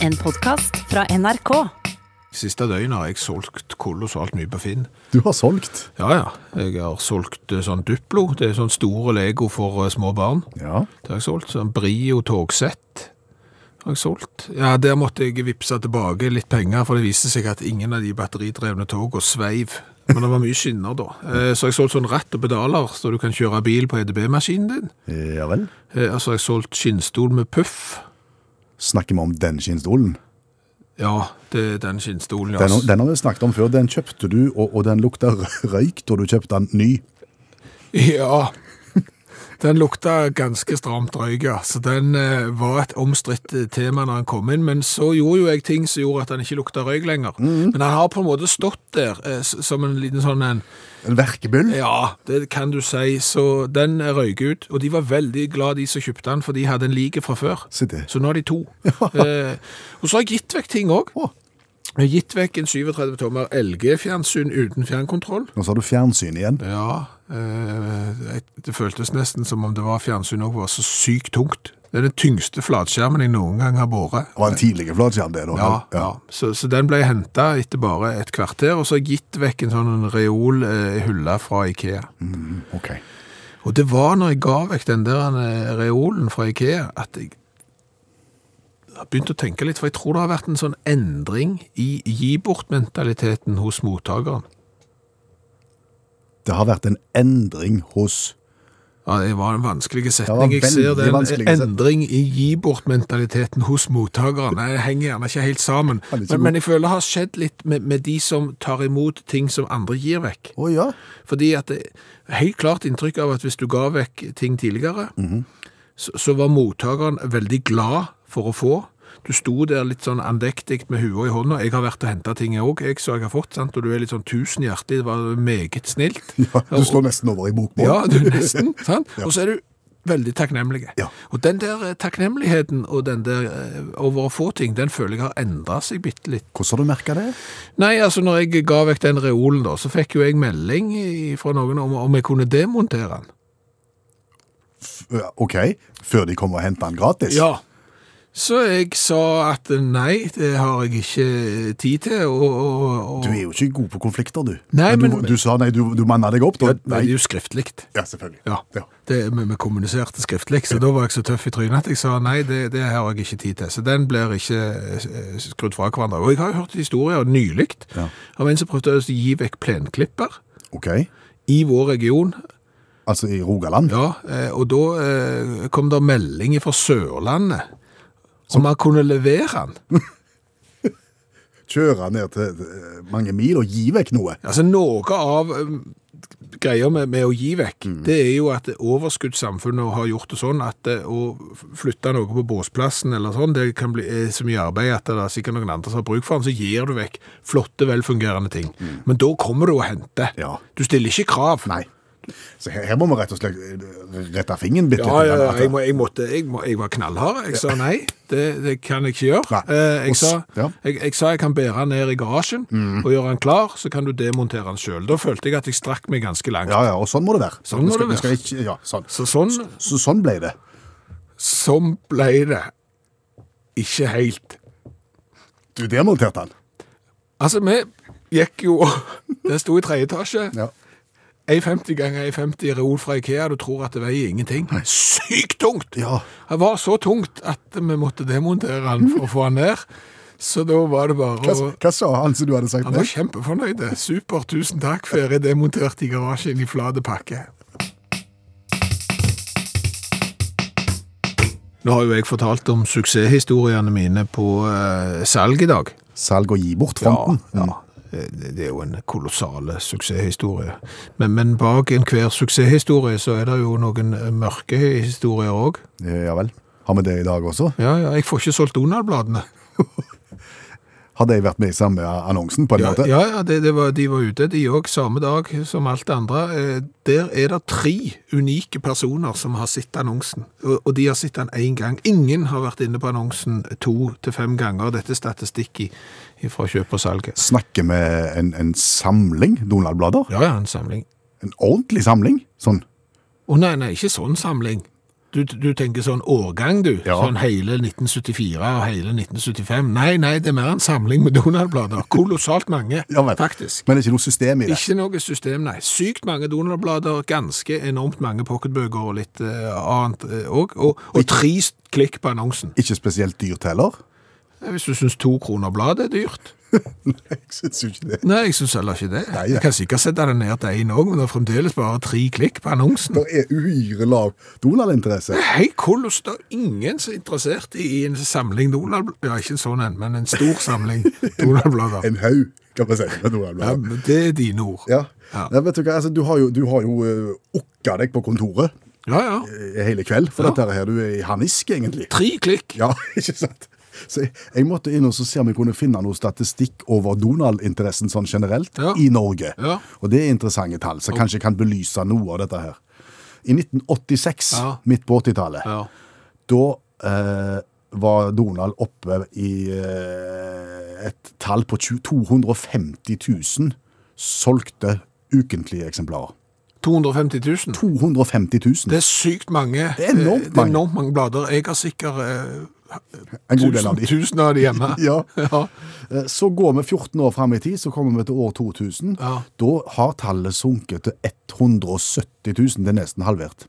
En podkast fra NRK. Siste døgnet har jeg solgt kolossalt mye på Finn. Du har solgt. Ja, ja. Jeg har solgt eh, sånn Duplo. Det er sånn store Lego for eh, små barn. Ja. Det har jeg solgt. Sånn Brio togsett har jeg solgt. Ja, der måtte jeg vippse tilbake litt penger, for det viste seg at ingen av de batteridrevne togene sveiv. Men det var mye skinner da. Eh, Så har jeg solgt sånn ratt og pedaler, så du kan kjøre bil på EDB-maskinen din. Ja vel. Så jeg har jeg solgt skinnstol med puff. Snakker vi om den skinnstolen? Ja, det er den skinnstolen. Den, den har vi snakket om før. Den kjøpte du, og, og den lukta røyk da du kjøpte den ny. Ja, den lukta ganske stramt røyk, ja. Så den eh, var et omstridt eh, tema når han kom inn. Men så gjorde jo jeg ting som gjorde at han ikke lukta røyk lenger. Men han har på en måte stått der eh, som en liten sånn en En verkebyll. Ja, det kan du si. Så den eh, røyk ut. Og de var veldig glad, de som kjøpte den, for de hadde en like fra før. Så, det. Så nå har de to. eh, og så har jeg gitt vekk ting òg. Jeg har gitt vekk en 37 tommer LG-fjernsyn uten fjernkontroll. Nå sa du fjernsyn igjen. Ja, det føltes nesten som om det var fjernsyn òg, var så sykt tungt. Det er den tyngste flatskjermen jeg noen gang har båret. Det var en tidligere flatskjerm det da. Ja, ja. Så, så den ble hentet etter bare et kvarter, og så har jeg gitt vekk en sånn reol eh, hylle fra Ikea. Mm, ok. Og det var når jeg ga vekk den der eh, reolen fra Ikea, at jeg har begynt å tenke litt, for jeg tror det har vært en sånn endring i gi bort-mentaliteten hos mottakeren. Det har vært en endring hos Ja, det var en vanskelig setning. Jeg ser det en endring i gi bort-mentaliteten hos mottakerne. Det henger gjerne ikke helt sammen. Men, men jeg føler det har skjedd litt med, med de som tar imot ting som andre gir vekk. Å ja. Fordi at det er helt klart inntrykk av at hvis du ga vekk ting tidligere, Mhm. så, så var mottakeren veldig glad for å få. Du sto der litt sånn andektig med huet i hånda. Jeg har vært og hentet ting også, jeg, så jeg har fått, sant? og du er litt sånn tusen hjertelig, det var meget snilt. ja. Du slår nesten over i bokmål. Ja, du nesten, sant? Og så er du veldig takknemlig. Ja. Og den der eh, takknemligheten og den der eh, over å få ting, den føler jeg har endret seg bitte litt. Hvordan har du merket det? Nei, altså når jeg ga vekk den reolen da, så fikk jo jeg melding fra noen om, om jeg kunne demontere den. F Ok, før de kommer og henter den gratis? Ja. Så jeg sa at nei, det har jeg ikke tid til, og... og, og Du er jo ikke god på konflikter, du. Nei, men, men- du sa nei, du, du manna deg opp, da? ja, det er jo skriftlikt. Ja, selvfølgelig. Ja, Ja. Det, vi, vi kommuniserte skriftlig, så da var jeg så tøff i trynet at jeg sa nei, det, det har jeg ikke tid til. Så den blir ikke eh, skrudd fra hverandre. Og jeg har jo hørt historier nylig Ja. av en som prøvde å gi vekk plenklipper Ok, i vår region. altså i Rogaland? Ja, eh, og da eh, kom det melding fra Sørlandet om man kunne levere den. Kjøre ned til eh, mange mil og gi vekk noe? Altså noe av um, greia med, med å gi vekk, det er jo at overskuddssamfunnet har gjort det sånn at eh, å flytte noe på båsplassen eller sånn, det kan bli er så mye arbeid at det er sikkert noen andre som har bruk for den, så gir du vekk flotte, velfungerende ting. Men da kommer du og henter. Ja. Du stiller ikke krav. Nei. Så her, her må vi rett og slett eh, rette fingeren bitte Ja, ja, ja, jeg, må, jeg, måtte, jeg, må, jeg var knallhard. Jeg sa nei, det, det kan jeg ikke gjøre. Eh, jeg, sa. Mm. jeg, jeg sa jeg kan bære den ned i garasjen og gjøre den klar, så kan du demontere den sjøl. Da følte jeg at jeg strakk meg ganske langt. Ja, ja, og sånn må det være. Sånn Vi må skal, det være. ikke, ja, sånn. Så sånn, Så, sånn ble det. sånn ble det. Ikke helt. Du demonterte den. Altså, vi gikk jo Det sto i tredje etasje. Ja. 1,50 ganger 1,50 reol fra Ikea, du tror at det veier ingenting. Sykt tungt! Ja. Det var så tungt at vi måtte demontere den for å få den ned. Så da var det bare Hva, å hva sa han som du hadde sagt Han var kjempefornøyd. Super, tusen takk. Ferie demontert i garasjen i flate pakke. Nå har jo jeg fortalt om suksesshistoriene mine på eh, salg i dag. Salg og gi bort-fronten. Ja, Det det er jo en kolossal suksesshistorie. Men, men bak enhver suksesshistorie så er det jo noen eh, mørke historier òg. Ja vel. Har vi det i dag også? Ja, ja, jeg får ikke solgt Donald-bladene. Har de vært med i samme annonsen, på en Ja, måte? ja, ja det, det var, de var ute, de òg, samme dag som alt det andre. Eh, Der er det tre unike personer som har sett annonsen, og, og de har sett den én gang. Ingen har vært inne på annonsen to til fem ganger. Dette er statistikk i, fra kjøp og salg. Snakker vi en, en samling Donald-blader? Ja, ja, en samling. En ordentlig samling? Sånn? Å nei, nei, ikke sånn samling. Du, du tenker sånn årgang, du. Ja. Sånn hele 1974 og hele 1975. Nei, nei, det er mer en samling med Donald-blader. Kolossalt mange, Ja, men- faktisk. Men det er ikke noe system i det. Ikke noe system, nei. Sykt mange Donald-blader, ganske enormt mange pocketbøker og litt uh, annet òg. og, og tre klikk på annonsen. Ikke spesielt dyrt heller. Hvis du syns to kroner bladet er dyrt. Nei, jeg syns jo ikke det. Nei, jeg syns heller ikke det. Nei, Jeg kan sikkert sette det ned til én òg, men det er fremdeles bare tre klikk på annonsen. Det er uhyre lav Donald-interesse. Hei, Kolos, det er ingen som er interessert i en samling Donald... Ja, ikke en sånn en, men en stor samling Donald-blader. En haug, kan man si. med Ja, Donald-blader. Ja, det er dine ord. Ja. Ja. Nei, vet du hva, altså, du har jo, du har jo uh, okka deg på kontoret Ja, ja. eh, hele kveld, for Ja. dette her, du er i harnisk, egentlig. Tre klikk. Ja, ikke sant? Så jeg, jeg måtte inn og så se om jeg kunne finne noe statistikk over Donald-interessen sånn generelt Ja. i Norge. Ja. Og det er interessante tall, så kanskje kan belyse noe av dette her. I 1986, Ja. midt på 80-tallet, Ja. da eh, var Donald oppe i eh, et tall på 250 000 solgte ukentlige eksemplarer. 250 000. 250 000. Det er sykt mange. Det er enormt mange, Det er enormt mange blader. Jeg har sikkert eh, en god del av de. tusen av de hjemme. Ja. ja. Eh, Så går vi 14 år fram i tid, så kommer vi til år 2000. Ja. Da har tallet sunket til 170 000. Det er nesten halvert.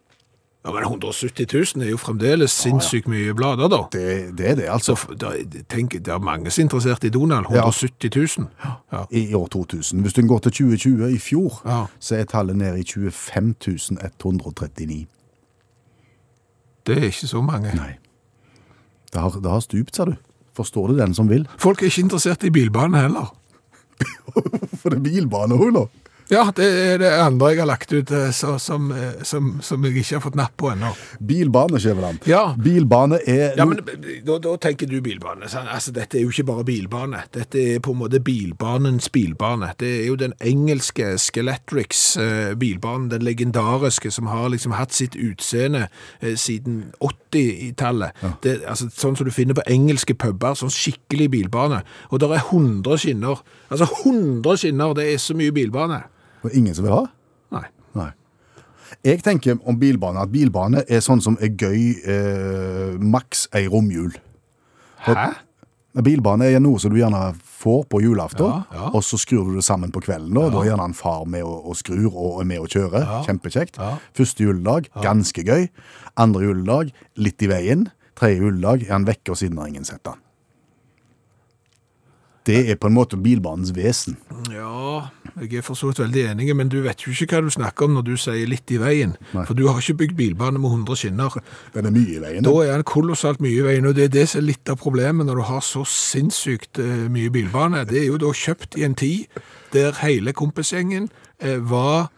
Ja, Men 170 000 er jo fremdeles sinnssykt mye blader, da. Det, det er det, altså. Da- tenk, det er mange som er interessert i Donald. 170 000. Ja. I år 2000. Hvis du går til 2020, i fjor, Ja. så er tallet nede i 25 139. Det er ikke så mange. Nei. Det har, det har stupt, sa du. Forstår du den som vil? Folk er ikke interessert i bilbane heller. For det er bilbane òg, nå. Ja, det er det andre jeg har lagt ut eh, så, som, eh, som, som jeg ikke har fått napp på ennå. Bilbane, Skjæveland. Ja. Bilbane er Ja, men da, da tenker du bilbane. Altså, dette er jo ikke bare bilbane. Dette er på en måte bilbanens bilbane. Det er jo den engelske Skeletrix eh, bilbanen, den legendariske, som har liksom hatt sitt utseende eh, siden 80-tallet. Det- Altså, sånn som du finner på engelske puber, sånn skikkelig bilbane. Og der er 100 skinner. Altså 100 skinner, det er så mye bilbane. Og ingen som vil ha? Nei. Nei. Jeg tenker om bilbane at bilbane er sånn som er gøy eh, maks ei romjul. Hæ? Bilbane er noe som du gjerne får på julaften, Ja, ja. og så skrur du det sammen på kvelden. Da, da er gjerne en far med og, og skrur og er med og kjører. Kjempekjekt. Ja. Første juledag, ganske gøy. Andre juledag, litt i veien. Tredje juledag er han vekke, og siden har ingen sett han. Det er på en måte bilbanens vesen. Ja, jeg er for så vidt veldig enig, men du vet jo ikke hva du snakker om når du sier litt i veien. Nei. For du har ikke bygd bilbane med 100 skinner. Den er mye i veien. Da er den kolossalt mye i veien, og det er det som er litt av problemet når du har så sinnssykt eh, mye bilbane. Det er jo da kjøpt i en tid der hele kompisgjengen eh, var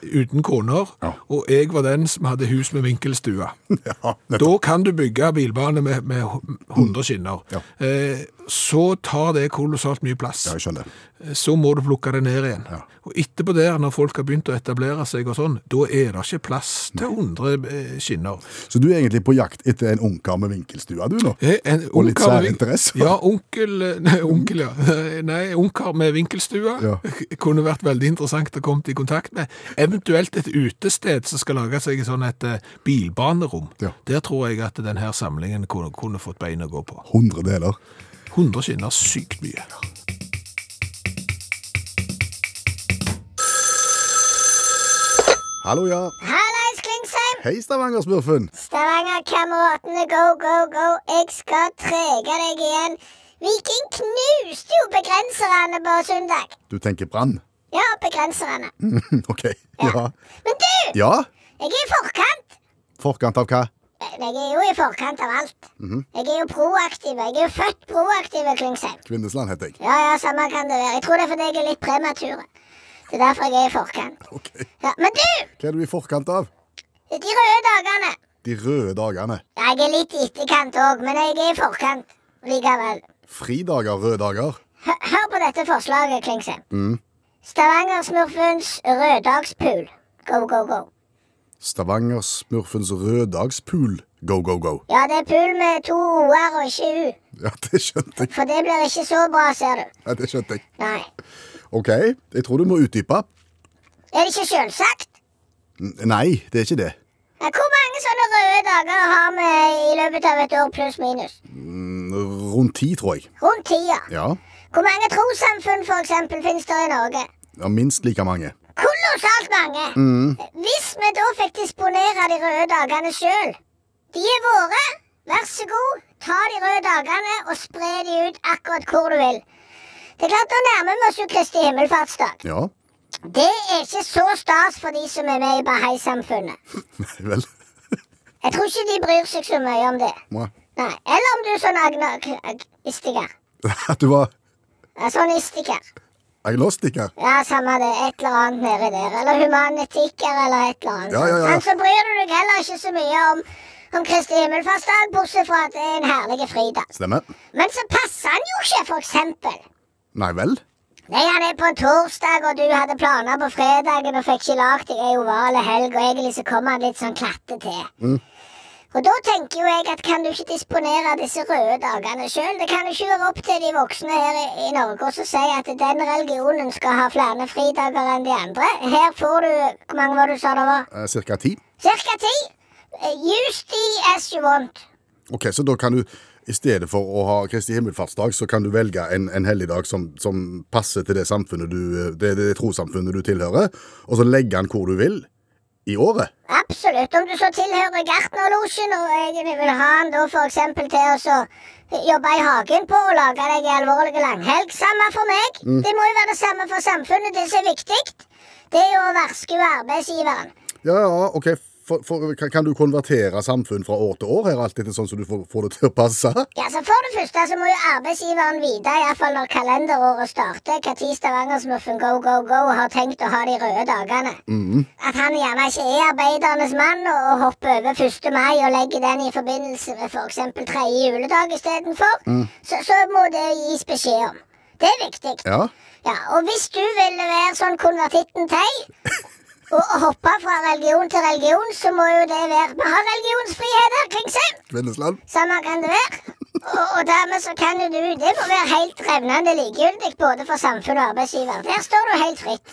uten koner, Ja. og jeg var den som hadde hus med vinkelstue. Ja. Da kan du bygge bilbane med, med 100 skinner. Ja. Eh, så tar det kolossalt mye plass. Ja, jeg skjønner. Eh, Så må du plukke det ned igjen. Ja. Og etterpå der, når folk har begynt å etablere seg og sånn, da er det ikke plass til 100 eh, skinner. Så du er egentlig på jakt etter en ungkar med vinkelstua, du nå? Eh, En Og litt særinteresse. Ja, onkel, nei, onkel, ja. Nei, ungkar med vinkelstua Ja. kunne vært veldig interessant å komme i kontakt med. Eventuelt et utested som skal lage seg sånn et bilbanerom. Ja. Der tror jeg at denne samlingen kunne, kunne fått bein å gå på. 100 deler. 100 skinner, sykt mye. Hallo, ja. Hallais, Klingsheim! Hei, Stavanger-smurfen. Stavanger-kameratene, go, go, go. Jeg skal trege deg igjen. Viking knuste jo begrenserne på søndag. Du tenker brann? Ja, begrenserne. OK. Ja. Men du, Ja? jeg er i forkant. Forkant av hva? Jeg er jo i forkant av alt. Jeg er jo proaktiv. Jeg er jo født proaktiv, Klingsheim. Kvinnesland heter jeg. Ja, ja, samme kan det være. Jeg tror det er fordi jeg er litt prematur. Det er derfor jeg er i forkant. Okay. Ja, men du, Hva er du i forkant av? de røde dagene. De røde dagene. Ja, Jeg er litt i etterkant òg, men jeg er i forkant likevel. Fridager, røde dager. Hør, hør på dette forslaget, Klingsheim. Stavanger-smurfens røddagspool. Go, go, go. Stavanger-smurfens røddagspool. Go, go, go. Ja, det er pool med to o-er og ikke u. Ja, det skjønte jeg. For det blir ikke så bra, ser du. Ja, det skjønte jeg. Nei. OK, jeg tror du må utdype. Er det ikke selvsagt? N- Nei, det er ikke det. Ja, hvor mange sånne røde dager har vi i løpet av et år, pluss minus? Mm, Rundt ti, tror jeg. Rundt tida. Ja. Hvor mange trossamfunn for eksempel, finnes det i Norge? ja minst like mange. Kolossalt mange! Hvis vi da fikk disponere de røde dagene sjøl De er våre. Vær så god, ta de røde dagene og spre de ut akkurat hvor du vil. Det er klart, Da nærmer vi oss jo Kristi himmelfartsdag. Ja. Det er ikke så stas for de som er med i Bahai-samfunnet. Nei Vel. Jeg tror ikke de bryr seg så mye om det. Må- Nei, Eller om du er sånn agnostiker. At du var sånn istiker. Agnostiker. Ja, samme det. Et eller annet nedi der. Eller humanetikker eller et eller annet. Ja, ja, ja. Men så bryr du deg heller ikke så mye om, om Kristi himmelfartsdag, bortsett fra at det er en herlig fridag. Stemmer. Men så passer han jo ikke, for eksempel. Nei vel? Nei, han er på en torsdag, og du hadde planer på fredagen og fikk ikke lagd deg ei ovale helg, og egentlig så kom han litt sånn klatte til. Og da tenker jo jeg at kan du ikke disponere disse røde dagene sjøl? Det kan jo ikke være opp til de voksne her i, i Norge å si at den religionen skal ha flere fridager enn de andre. Her får du Hvor mange var det du sa det var? Eh, Cirka ti. Cirka ti. Eh, Use the as you want. Ok, så da kan du i stedet for å ha Kristi himmelfartsdag, så kan du velge en, en helligdag som, som passer til det samfunnet du, det, det trossamfunnet du tilhører, og så legge den hvor du vil i året. Absolutt. Om du så tilhører Gartnerlosjen og egentlig vil ha han da eksempel til å så jobbe i hagen på og lage deg en alvorlig langhelg, samme for meg. Det må jo være det samme for samfunnet. Det som er viktig, det er jo å verske arbeidsgiveren. Ja, ja, ok. For, for, kan, du konvertere samfunn fra år til år her, alt etter sånn som du får, får det til å passe? Ja, så For det første så må jo arbeidsgiveren vite, iallfall når kalenderåret starter, når Stavanger-smurfen Go Go Go har tenkt å ha de røde dagene. At han gjerne ikke er arbeidernes mann og, og hopper over 1. mai og legger den i forbindelse med f.eks. tredje juledag istedenfor. Så, så må det gis beskjed om. Det er viktig. Ja. Ja, Og hvis du ville være sånn konvertitten Tei og hoppe fra religion til religion, så må jo det være Vi har religionsfrihet her, Klingsheim. Kvinnesland. Samme kan det være. Og, og dermed så kan du Det må være helt revnende likegyldig både for samfunn og arbeidsgiver. Der står du helt fritt.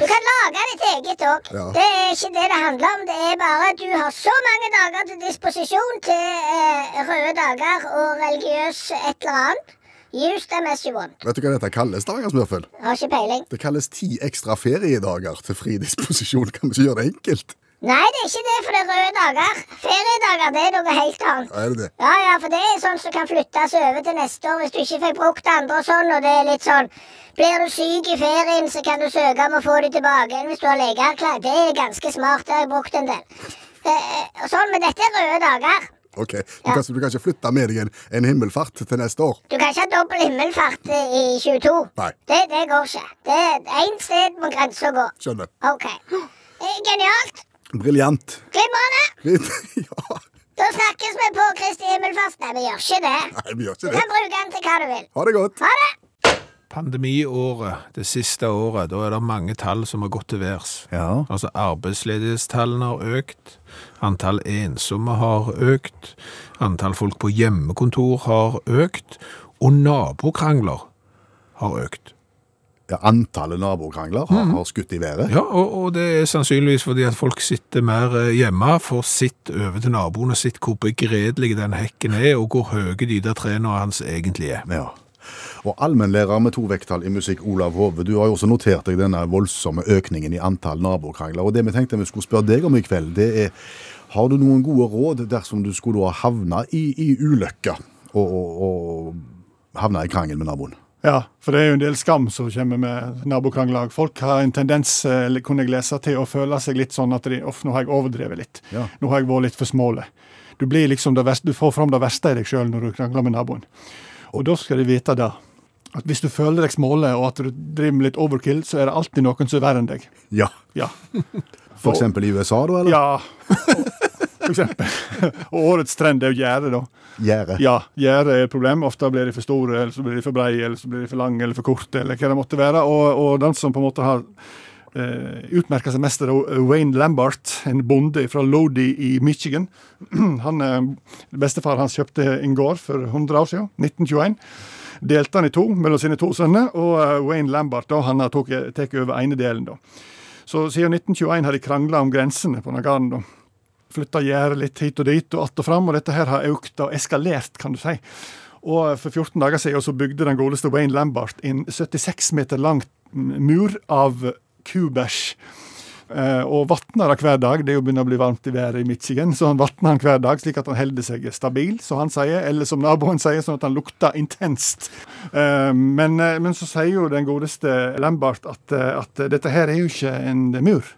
Du kan lage ditt eget òg. Ja. Det er ikke det det handler om. Det er bare at du har så mange dager til disposisjon til eh, røde dager og religiøs et eller annet. Use them as you want. Vet du hva dette kalles, Stavanger-smurfen? Har ikke peiling. Det kalles ti ekstra feriedager til fri disposisjon. Kan vi ikke gjøre det enkelt? Nei, det er ikke det, for det er røde dager. Feriedager det er noe helt annet. Ja, er det det? Ja, ja, for det er sånn som kan flyttes over til neste år hvis du ikke fikk brukt andre og sånn, og det er litt sånn Blir du syk i ferien, så kan du søke om å få dem tilbake igjen hvis du har legeerklæring. Det er ganske smart, det har jeg brukt en del. Eh, og sånn, Men dette er røde dager. Ok, du, kan, du kan ikke flytte med deg en, en himmelfart til neste år? Du kan ikke ha dobbel himmelfart i 22. Nei. Det, det går ikke. Det er Én sted må grensa gå. Skjønner. OK. Eh, Genialt. Briljant. Glimrende. ja. Da snakkes vi på Kristi himmelfart. Nei, vi gjør ikke det. Nei, vi gjør ikke Du ikke kan bruke den til hva du vil. Ha det godt. Ha det. Pandemiåret, det siste året, da er det mange tall som har gått til værs. Ja. Altså arbeidsledighetstallene har økt, antall ensomme har økt, antall folk på hjemmekontor har økt, og nabokrangler har økt. Ja, antallet nabokrangler har, har skutt i været. Ja, og, og det er sannsynligvis fordi at folk sitter mer eh, hjemme, får sitt over til naboen og sitt hvor begredelig den hekken er, og hvor høye de der trærne hans egentlig er. Ja. Og allmennlærer med to vekttall i musikk, Olav Hove, du har jo også notert deg denne voldsomme økningen i antall nabokrangler. Og det vi tenkte vi skulle spørre deg om i kveld, det er har du noen gode råd dersom du skulle da havne i, i ulykka og, og, og havne i krangel med naboen? Ja, for det er jo en del skam som kommer med nabokrangler. Folk har en tendens, eh, kunne jeg lese, til å føle seg litt sånn at de, off, nå har jeg overdrevet litt. Ja. Nå har jeg vært litt for smålig. Du, blir liksom verste, du får fram det verste i deg sjøl når du krangler med naboen. Og da skal de vite det. At hvis du føler deg smålig og at du driver med litt overkill, så er det alltid noen som er verre enn deg. Ja. Ja. For eksempel i USA, da, eller? Ja. For eksempel. Og årets trend er jo gjerdet, da. Gjerde. Ja, gjerde er et problem. Ofte blir de for store, eller så blir de for breie, eller så blir de for lange eller for korte, eller hva det måtte være. Og, og den som på en måte har utmerka seg mest, er Wayne Lambert, en bonde fra Lodi i Michigan. Han, eh, Bestefar hans kjøpte en gård for 100 år siden, 1921. Delte han i to mellom sine to sønner, og eh, Wayne Lambert da, han har tatt over ene delen. da. Så siden 1921 har de krangla om grensene på denne gården. da. Flytta gjerdet litt hit og dit og att og fram, og dette her har økt og eskalert, kan du si. Og for 14 dager siden så bygde den godeste Wayne Lambert en 76 meter lang mur av kubæsj. Eh, og vatner det hver dag. Det er jo begynner å bli varmt i været i Michigan, så han vatner han hver dag slik at han holder seg stabil, som han sier, eller som naboen sier, sånn at han lukter intenst. Eh, men, eh, men så sier jo den godeste Lambert at, at dette her er jo ikke en mur.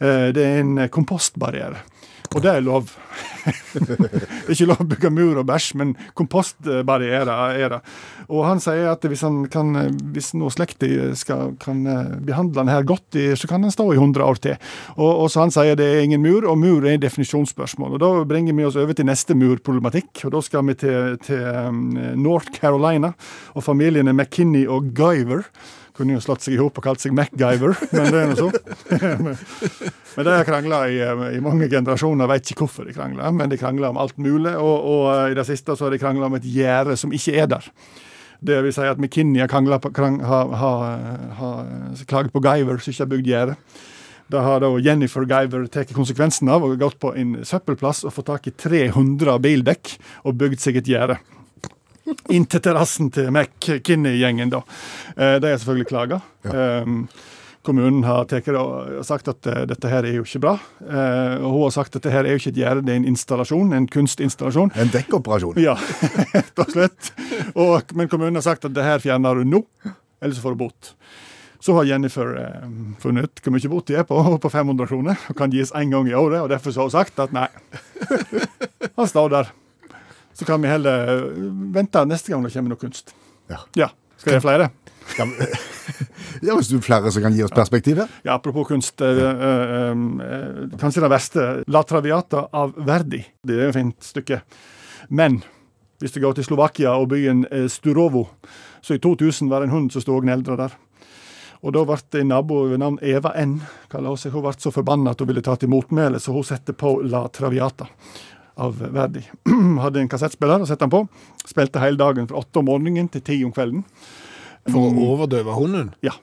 Eh, Det er en kompostbarriere. Og det er lov. det er ikke lov å bygge mur og bæsj, men kompostbarriere er det. Og han sier at hvis, han kan, hvis noe skal, kan eh, behandle den her godt, så kan den stå i 100 år til. Og, og så han sier det er ingen mur, og mur er definisjonsspørsmål. Og Da bringer vi oss over til neste murproblematikk, og da skal vi til, til North Carolina og familiene McKinney og Guyver. Kunne jo slått seg i hop og kalt seg MacGyver, men det er nå så. men de har krangla i, eh, i mange generasjoner, veit ikke hvorfor de krangler, men de krangler om alt mulig. Og, og eh, i det siste så har de krangla om et gjerde som ikke er der. Det vil si at McKinney har, krang, har, har, har klaget på Guyver som ikke har bygd gjerde. Da har da Jennifer Guyver tatt konsekvensen av og gått på en søppelplass og fått tak i 300 bildekk og bygd seg et gjerde. Inn til terrassen til McKinney-gjengen, da. Eh, De har selvfølgelig klaga. Ja. kommunen har sagt at eh, dette her er jo ikke bra. Eh, og hun har sagt at dette her er jo ikke et gjerde, det er en installasjon, en kunstinstallasjon. En dekkoperasjon. Ja, rett og slett. Og, men kommunen har sagt at det her fjerner du nå, ellers så får du bot. Så har Jennifer eh, funnet ut hvor mye bot de er på, på 500 kroner, og kan gis én gang i året. og Derfor så har hun sagt at nei, han står der. Så kan vi heller eh, vente neste gang det kommer noe kunst. Ja. Ja. Skal det flere? Ja, ja, hvis du er flere som kan gi oss perspektiv her. Ja, apropos kunst. Eh, eh, eh, kanskje det verste. La Traviata av Verdi. Det er jo et fint stykke. Men hvis du går til Slovakia og byen eh, Sturovo, så i 2000 var det en hund som sto og gneldra der. Og da ble en nabo ved navn Eva N. hun seg. Hun ble så forbanna at hun ville ta til motmæle, så hun sette på La Traviata av Verdi. Hadde en kassettspiller og sette den på. Spilte hele dagen fra åtte om morgenen til ti om kvelden. For å overdøve hunden. Ja.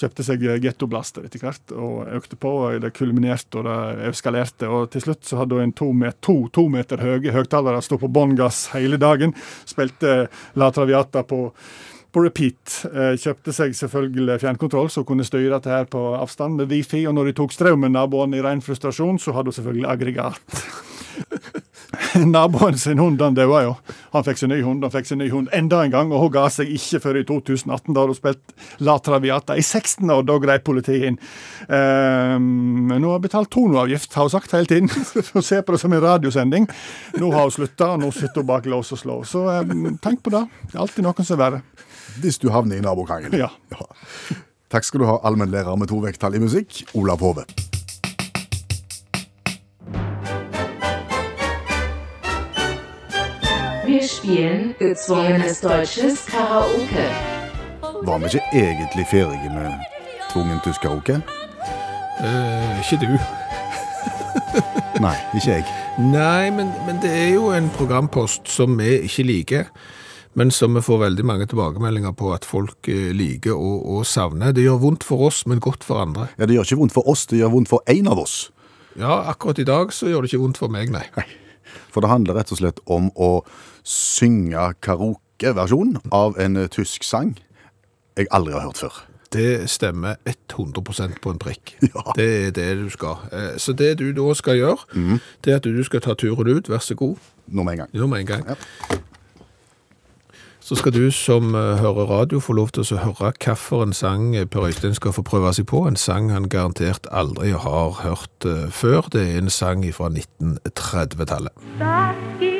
Kjøpte seg gettoblaster etter hvert, og økte på. og Det kulminerte og det eskalerte. og Til slutt så hadde hun to, to, to meter høye høyttalere stå på bånn gass hele dagen. Spilte La Traviata på, på repeat. Eh, kjøpte seg selvfølgelig fjernkontroll, så hun kunne styre dette her på avstand med wifi. Og når de tok strømmen, naboene i ren frustrasjon, så hadde hun selvfølgelig aggregat. Naboen sin hund han døde jo. Han fikk seg ny hund, han fikk seg ny hund enda en gang, og hun ga seg ikke før i 2018. Da hun spilt La Traviata i 16 år, da grep politiet inn. Ehm, Men hun har betalt tonoavgift, har hun sagt hele tiden. Hun ser på det som en radiosending. Nå har hun slutta, og nå sitter hun bak lås og slå. Så um, tenk på det. Det er alltid noen som er verre. Hvis du havner i nabokrangel. Ja. Takk skal du ha, allmennlærer med to vekttall i musikk, Olav Hove. Wir spielen gezwungenes deutsches Karaoke. Var vi ikke egentlig ferdige med tvungen tysk karaoke? Uh, ikke du. Nei, ikke jeg. Nei, men, men det er jo en programpost som vi ikke liker, men som vi får veldig mange tilbakemeldinger på at folk eh, liker og, og savner. Det gjør vondt for oss, men godt for andre. Ja, Det gjør ikke vondt for oss, det gjør vondt for én av oss. Ja, akkurat i dag så gjør det ikke vondt for meg, nei. For det handler rett og slett om å synge karaokeversjon av en eh, tysk sang jeg aldri har hørt før. Det stemmer 100% på en prikk. Ja. Det er det du skal. Eh, Så det du da skal gjøre, det er at du skal ta turen ut, vær så god. Nå med en gang. Nå med en gang. Ja. Så skal du som eh, hører radio få lov til å høre hvilken sang Per Øystein skal få prøve seg på. En sang han garantert aldri har hørt før. Det er en sang fra 1930-tallet.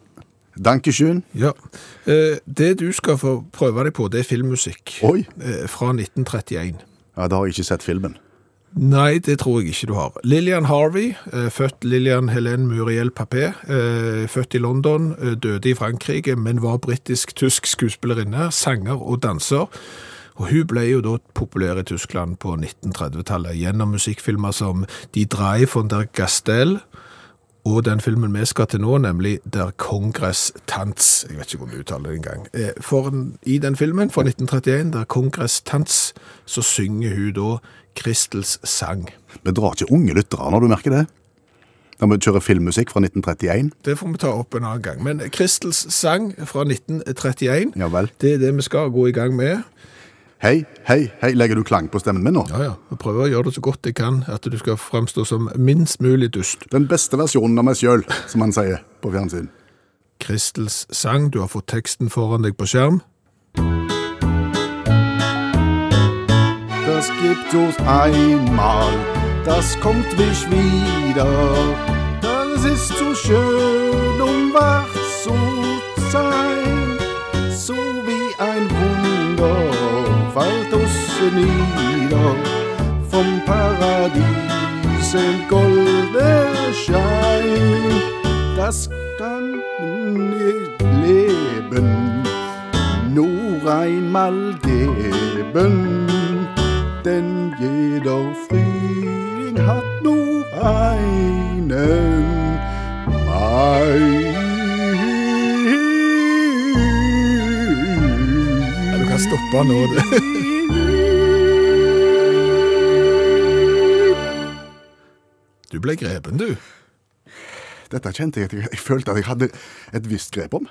Dankeschön. Ja. Eh, Det du skal få prøve deg på, det er filmmusikk Oi. eh, fra 1931. Ja, Da har jeg ikke sett filmen. Nei, det tror jeg ikke du har. Lillian Harvey, eh, født Lillian Helene Muriel Papé, født i London, døde i Frankrike, men var britisk-tysk skuespillerinne, sanger og danser. Og hun ble jo da populær i Tyskland på 1930-tallet gjennom musikkfilmer som Die Drei von der Gastel, og den filmen vi skal til nå, nemlig Der Kongress Tants. Jeg vet ikke hvordan du uttaler det engang. Eh, For i den filmen fra 1931, Der Kongress Tants, så synger hun da Kristels sang. Vi drar ikke unge lyttere når du merker det. Når vi kjører filmmusikk fra 1931. Det får vi ta opp en annen gang. Men Kristels sang fra 1931, Ja vel. det er det vi skal gå i gang med. Hei, hei, hei. Legger du klang på stemmen min nå? Ja, ja. Jeg prøver å gjøre det så godt jeg kan, at du skal fremstå som minst mulig dust. Den beste versjonen av meg sjøl, som man sier på fjernsyn. Kristels sang, du har fått teksten foran deg på skjerm. Das gibt uns einmal, das kommt nicht wieder. Das ist zu schön, um wach zu sein. Fällt uns nieder. Vom Paradies in Goldenschein. Das kann nicht leben nur einmal geben, denn jeder Frühling hat nur einen Mai. Ja, du kan stoppe nå. ble grepen, du. Dette kjente jeg at jeg, jeg følte at jeg hadde et visst grep om.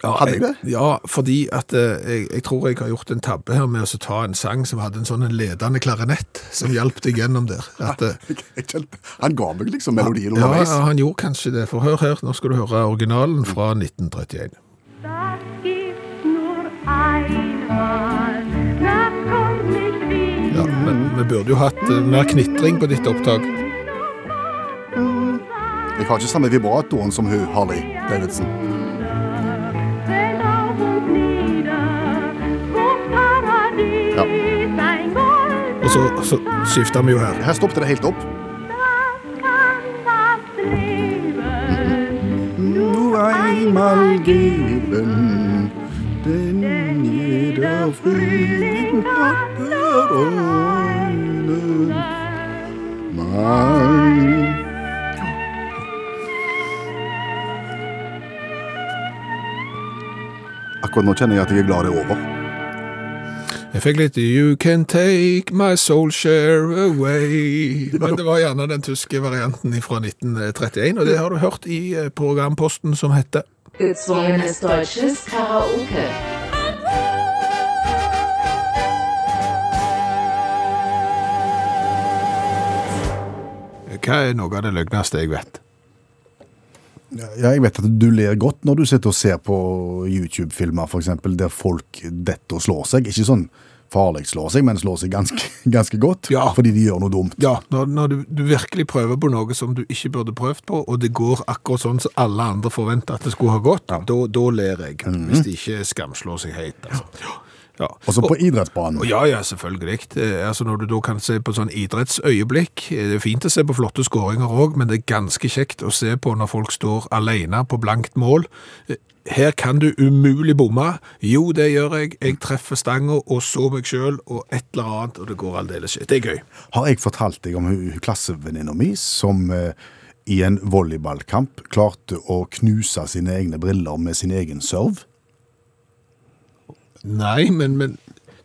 Ja, Hadde jeg det? Ja, fordi at eh, jeg, jeg tror jeg har gjort en tabbe her med å ta en sang som hadde en sånn en ledende klarinett som hjalp deg gjennom der. At, eh, Jeg, han ga meg liksom melodien ja, underveis. ja, han gjorde kanskje det. For hør her, nå skal du høre originalen fra 1931. Das gibt's nur einmal, das kommt nicht wieder. Ja, men vi burde jo hatt eh, mer knitring på ditt opptak. Jeg har ikke samme vibratoren som hun, Harley Davidson. Ja. Og så, så skifter vi jo her. Her stoppet det helt opp. Nur einmal geben, denn jeder Frühling hat einen Mai. Akkurat nå kjenner jeg at jeg er glad det er over. Jeg fikk litt You can take my soul share away. Men det var gjerne den tyske varianten fra 1931, og det har du hørt i eh, programposten som heter Gezwungenes deutsches Karaoke. Hva er noe av det løgneste jeg vet? Ja, jeg vet at du ler godt når du sitter og ser på YouTube-filmer for eksempel, der folk detter og slår seg. Ikke sånn farlig slår seg, men slår seg ganske, ganske godt Ja. fordi de gjør noe dumt. Ja, når, når du, du virkelig prøver på noe som du ikke burde prøvd på, og det går akkurat sånn som alle andre forventer at det skulle ha gått, da, da ler jeg. Hvis de ikke skamslår seg helt. Altså. Ja. Ja. Også på idrettsbanen. Ja, ja, selvfølgelig. Altså Når du da kan se på sånn idrettsøyeblikk eh, Det er fint å se på flotte skåringer òg, men det er ganske kjekt å se på når folk står alene på blankt mål. Eh, Her kan du umulig bomme. Jo, det gjør jeg. Jeg treffer stanga og så meg sjøl og et eller annet, og det går aldeles ikke. Det er gøy. Har jeg fortalt deg om klassevenninna mi som eh, i en volleyballkamp klarte å knuse sine egne briller med sin egen serve? Nei, men, men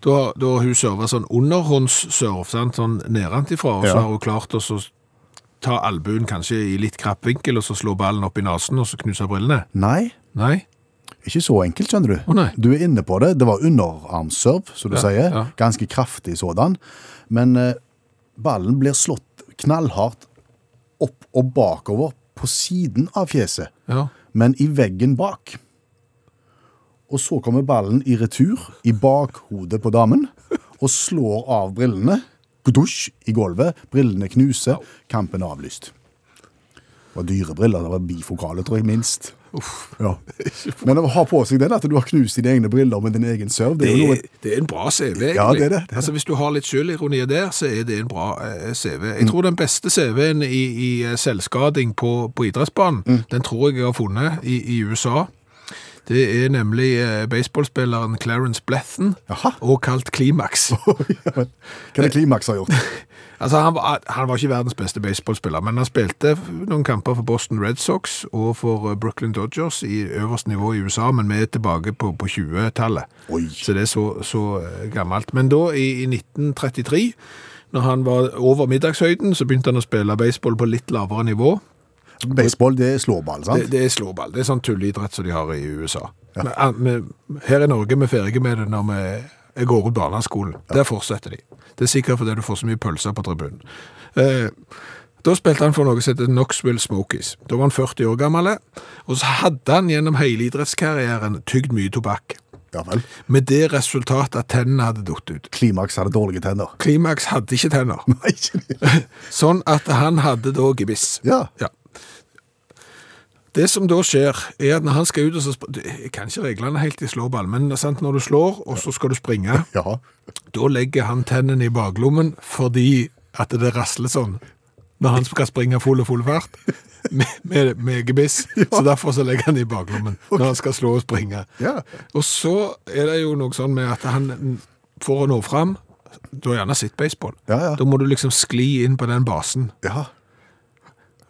da, da har hun serva sånn underhåndssurf, sånn nedenfra, og så Ja. har hun klart å så ta albuen kanskje i litt krapp vinkel, og så slå ballen opp i nesen, og så knuse brillene. Nei, Nei? ikke så enkelt, skjønner du. Å, nei. Du er inne på det. Det var underarmserv, som du Ja, sier. ja. Ganske kraftig sådan. Men eh, ballen blir slått knallhardt opp og bakover på siden av fjeset, Ja. men i veggen bak. Og så kommer ballen i retur i bakhodet på damen og slår av brillene. Kudusj i gulvet. Brillene knuser. Kampen er avlyst. Det var dyre briller. Det var bifokale, tror jeg, minst. Ja. Men å ha på seg den at du har knust dine egne briller med din egen serv, det Det noe det er en bra CV, egentlig. Ja, det er det, det er Altså, hvis du har litt sjølironi der, så er det en bra eh, CV. Jeg tror den beste CV-en i, i eh, selvskading på, på idrettsbanen, Mm. den tror jeg jeg har funnet i, i USA. Det er nemlig eh, baseballspilleren Clarence Blethen, og kalt Klimax. Hva er det Klimaks har gjort? Altså, han var, han var ikke verdens beste baseballspiller, men han spilte noen kamper for Boston Red Sox og for eh, Brooklyn Dodgers i øverste nivå i USA, men vi er tilbake på, på 20-tallet. Så det er så, så eh, gammelt. Men da, i, i 1933, når han var over middagshøyden, så begynte han å spille baseball på litt lavere nivå. Baseball, det er slåball, sant? Det, det er slåball. Det er sånn tulleidrett som de har i USA. Men, ah, her i Norge er vi ferdige med det når vi jeg går ut barneskolen. Der fortsetter de. Det er sikkert fordi du får så mye pølser på tribunen. Eh, da spilte han for noe som heter Knoxville Smokies. Da var han 40 år gammel, og så hadde han gjennom hele idrettskarrieren tygd mye tobakk. Ja vel. Med det resultatet at tennene hadde datt ut. Klimaks hadde dårlige tenner. Klimaks hadde ikke tenner. Nei, ikke det. Sånn at han hadde da gebiss. Ja. Ja. Det som da skjer, er at når han skal ut og så Jeg kan ikke reglene helt i slåball, men sant, når du slår, og så skal du springe, Ja. da legger han tennene i baklommen fordi at det rasler sånn når han skal springe full og full fart med, med, med gebiss. Så derfor så legger han det i baklommen når han skal slå og springe. Ja. Og så er det jo noe sånn med at han, for å nå fram, du har gjerne sett baseball, Ja, ja. da må du liksom skli inn på den basen. ja.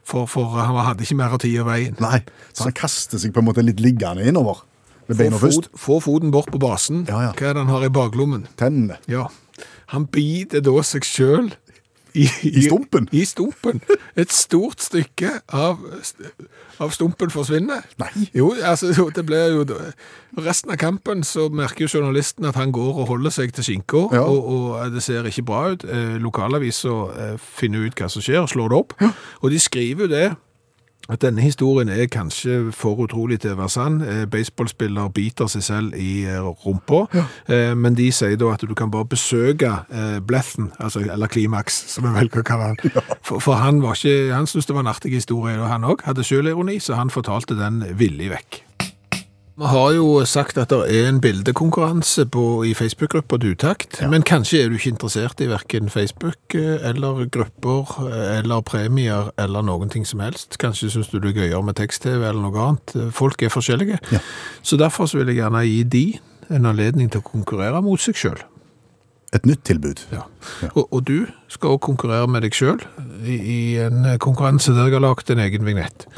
For, for han hadde ikke mer tid av veien. Nei. Så han kaster seg på en måte litt liggende innover. Med beina først. få foten bort på basen. Ja, ja. Hva er det han har i baklommen? Tennene. Ja, han biter da seg sjøl i, I stumpen? I stumpen. Et stort stykke av, av stumpen forsvinner. Nei. Jo, altså, det blir jo Resten av kampen så merker jo journalisten at han går og holder seg til skinka, Ja. og, og det ser ikke bra ut. Eh, Lokalavisa eh, finner ut hva som skjer, og slår det opp. Og de skriver jo det at denne historien er kanskje for utrolig til å være sann. Eh, Baseballspiller biter seg selv i eh, rumpa, ja. men de sier da at du kan bare besøke eh, Blethen, altså, eller Klimaks, som vi velger å kalle han. For, for han, var ikke, han syntes det var en artig historie, og han òg hadde sjølironi, så han fortalte den villig vekk. Vi har jo sagt at det er en bildekonkurranse på, i Facebook-gruppa Dutakt, men kanskje er du ikke interessert i hverken Facebook eh, eller grupper eh, eller premier eller noen ting som helst. Kanskje syns du det er gøyere med tekst-TV eller noe annet. Folk er forskjellige. Så derfor så vil jeg gjerne gi de en anledning til å konkurrere mot seg sjøl. Et nytt tilbud. Ja. Og, og du skal også konkurrere med deg sjøl i, i en konkurranse der jeg har lagd en egen vignett.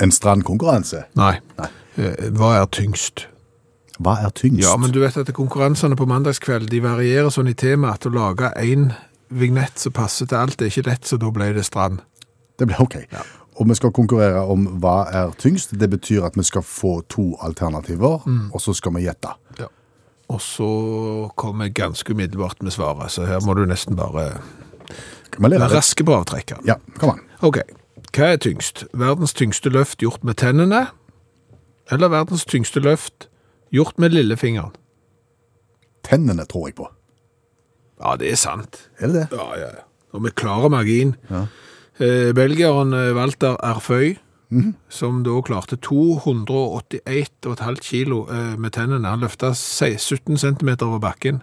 En strandkonkurranse. Nei. Nei. Eh, Hva er tyngst? Hva er tyngst? Ja, men du vet at konkurransene på mandagskveld de varierer sånn i tema at å lage en vignett som passer til alt, det er ikke lett, så da ble det strand. Det ble ok. Og vi skal konkurrere om hva er tyngst. Det betyr at vi skal få to alternativer, Mm. og så skal vi gjette. Og så kommer jeg ganske umiddelbart med svaret, så her må du nesten bare Kan vi raske på avtrekkeren. Ja, kom an. Ok, hva er tyngst? Verdens tyngste løft gjort med tennene, eller verdens tyngste løft gjort med lillefingeren? Tennene tror jeg på. Ja, det er sant. Er det det? Ja, ja. Og med klare margin. Eh, Belgieren eh, Walter Erføy, som da klarte 281,5 kilo eh, med tennene. Han løfta 17 cm over bakken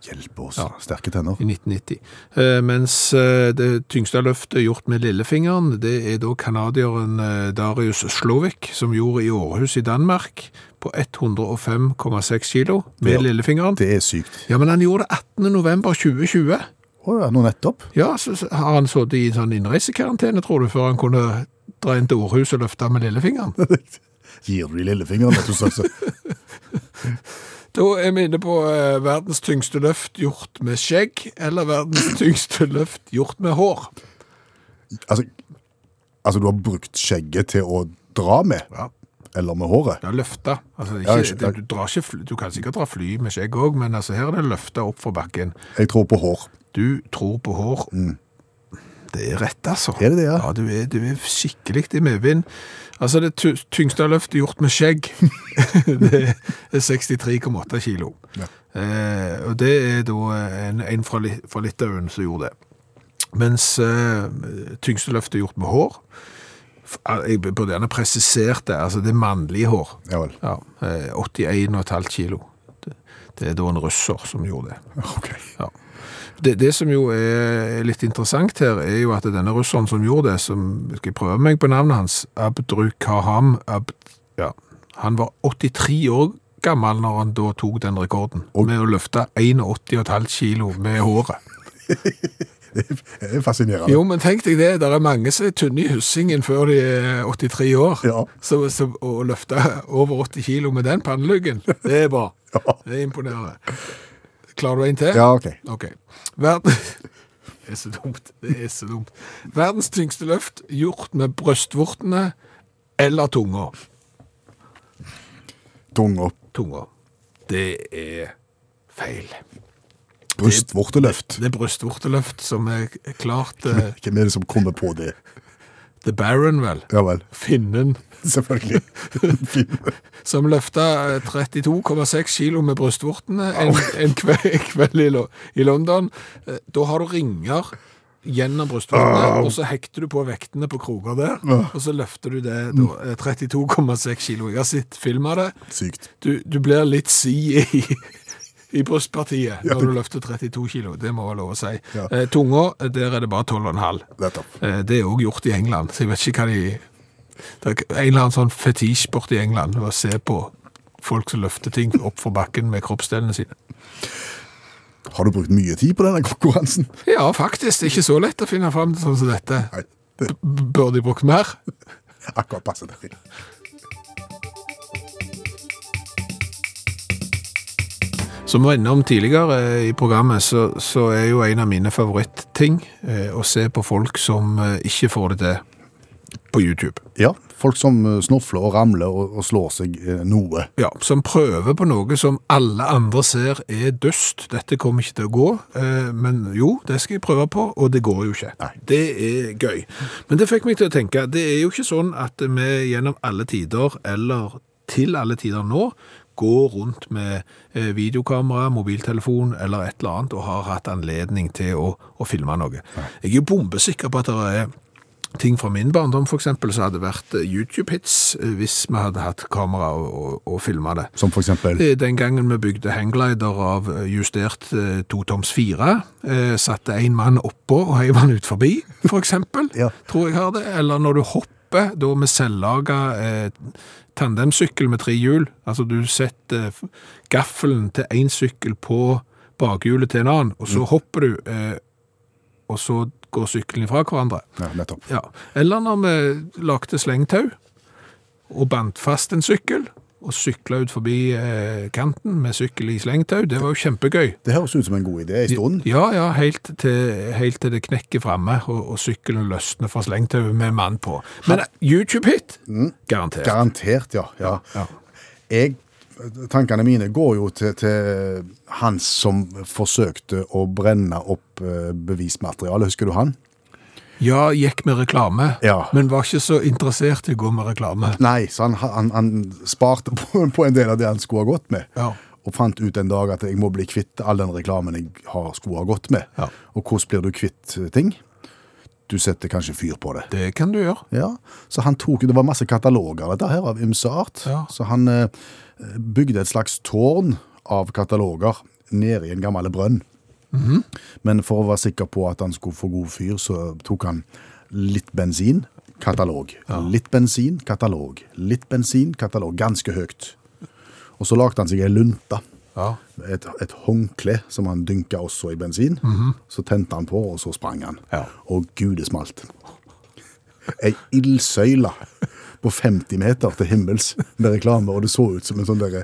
Hjelp oss. Ja. Sterke tenner. i 1990. Eh, mens eh, det tyngste løftet gjort med lillefingeren, det er da kanadieren eh, Darius Slovik, som gjorde i Århus i Danmark, på 105,6 kilo med Det- lillefingeren. Det er sykt. Ja, men han gjorde det 18. november 2020. Å ja, nå nettopp. Ja, så, så har han sittet i en sånn innreisekarantene, tror du, før han kunne dra inn til Århus og løfte med lillefingeren. Gir du de lillefingeren, rett og slett. så. Da er vi inne på eh, verdens tyngste løft gjort med skjegg, eller verdens tyngste løft gjort med hår. Altså, altså, du har brukt skjegget til å dra med, Ja. eller med håret. Ja, løfta. Altså, det Ja, er jeg ikke, det, du, drar ikke fly, du kan sikkert dra fly med skjegg òg, men altså, her er det løfta opp fra bakken. Jeg tror på hår. Du tror på hår. Det er rett, altså. Er det det, ja? Ja, du er, du er skikkelig i medvind. Altså, det tyngste løftet gjort med skjegg, det er 63,8 kilo. Ja. Eh, og det er da en, en fra, fra Litauen som gjorde det. Mens eh, tyngste løftet gjort med hår. Jeg burde gjerne presisert det, altså det er mannlige hår. Ja vel. Ja, eh, 81,5 kilo. Det, det er da en russer som gjorde det. Ok. Ja. Det, det som jo er litt interessant her, er jo at denne russeren som gjorde det, som skal jeg prøve meg på navnet hans, Abdrukaham Abd, ja, han var 83 år gammel når han da tok den rekorden, med å løfte 81,5 kilo med håret. Det er fascinerende. Jo, men tenk deg det, det er mange som er tynne i hussingen før de er 83 år. Ja. Så, så å løfte over 80 kilo med den panneluggen, det er bra. Ja. Det er imponerende. Klarer du en til? Ja, ok. Ok. Verden... Det er så dumt. Det er så dumt. Verdens tyngste løft gjort med brøstvortene eller tunga. Tunga. Tunga. Det er feil. Brystvorteløft. Det er brystvorteløft som er klart Hvem er det som kommer på det? The Baron, vel. Ja vel. Finnen. Selvfølgelig. Som løfta eh, 32,6 kilo med brystvortene en, en kveld, kveld i, i London. Eh, Da har du ringer gjennom brystvortene, og så hekter du på vektene på kroker der, og så løfter du det eh, 32,6 kilo. Jeg har sett film av det. Sykt. Du, du blir litt si i, i brystpartiet når du løfter 32 kilo. Det må være lov å si. Ja. Eh, tunga, der er det bare 12,5. Eh, Det er også gjort i England, så jeg vet ikke hva de... Det er en eller annen sånn fetisj borte i England, å se på folk som løfter ting opp for bakken med kroppsdelene sine. Har du brukt mye tid på denne konkurransen? Ja, faktisk. Det er ikke så lett å finne fram til sånn som dette. Nei, det B- Burde de brukt mer? akkurat passe det. Som vi var innom tidligere i programmet, så, så er jo en av mine favorittting eh, å se på folk som eh, ikke får det til på YouTube. Ja, folk som snufler og ramler og, og slår seg eh, noe. Ja, som prøver på noe som alle andre ser er døst. Dette kommer ikke til å gå, eh, men jo, det skal jeg prøve på, og det går jo ikke. Nei. Det er gøy. Men det fikk meg til å tenke, det er jo ikke sånn at vi gjennom alle tider, eller til alle tider nå, går rundt med eh, videokamera, mobiltelefon eller et eller annet, og har hatt anledning til å, å filme noe. Jeg er jo bombesikker på at det er ting fra min barndom, for eksempel, som hadde vært eh, YouTube-hits eh, hvis vi hadde hatt kamera og, og, og filma det. Som for eksempel Eh, Den gangen vi bygde hangglider av justert totoms fire, eh, satte en mann oppå og heiv han ut forbi, for eksempel, Ja. tror jeg har det. Eller når du hopper, da med selvlaga eh, tandemsykkel med tre hjul, altså du setter gaffelen til en sykkel på bakhjulet til en annen, og så hopper du, eh, og så går sykkelen ifra hverandre. Ja, nettopp. Ja. Eller når vi lagde slengtau og bandt fast en sykkel, og sykla ut forbi eh, kanten med sykkel i slengtau. Det var jo kjempegøy. Det høres ut som en god idé en stund. Ja, ja, helt til, helt til det knekker framme, og, og sykkelen løsner fra slengtauet med mann på. Men eh, YouTube-hit, garantert. Garantert, ja. ja. Ja. Jeg, tankene mine går jo til, til han som forsøkte å brenne opp eh, bevismateriale. Husker du han? Ja, gikk med reklame, Ja. men var ikke så interessert i å gå med reklame. Nei, så han, han, han sparte på, på en del av det han skulle ha gått med. Ja. Og fant ut en dag at jeg må bli kvitt all den reklamen jeg har, skulle ha gått med. Ja. Og hvordan blir du kvitt eh, ting? Du setter kanskje fyr på det. Det kan du gjøre. Ja, så han tok, det var masse kataloger dette her, av ymse art. Ja. Så han eh, bygde et slags tårn av kataloger nede i en gammel brønn. Men for å være sikker på at han skulle få god fyr, så tok han litt bensin, katalog. Litt bensin, katalog. Litt bensin, katalog. Ganske høyt. Og så lagde han seg ei lunte. Ja. Et, et håndkle som han dynka også i bensin. Så tente han på, og så sprang han. Ja. Og gud, det smalt. Ei ildsøyle på 50 meter til himmels med reklame, og det så ut som en sånn der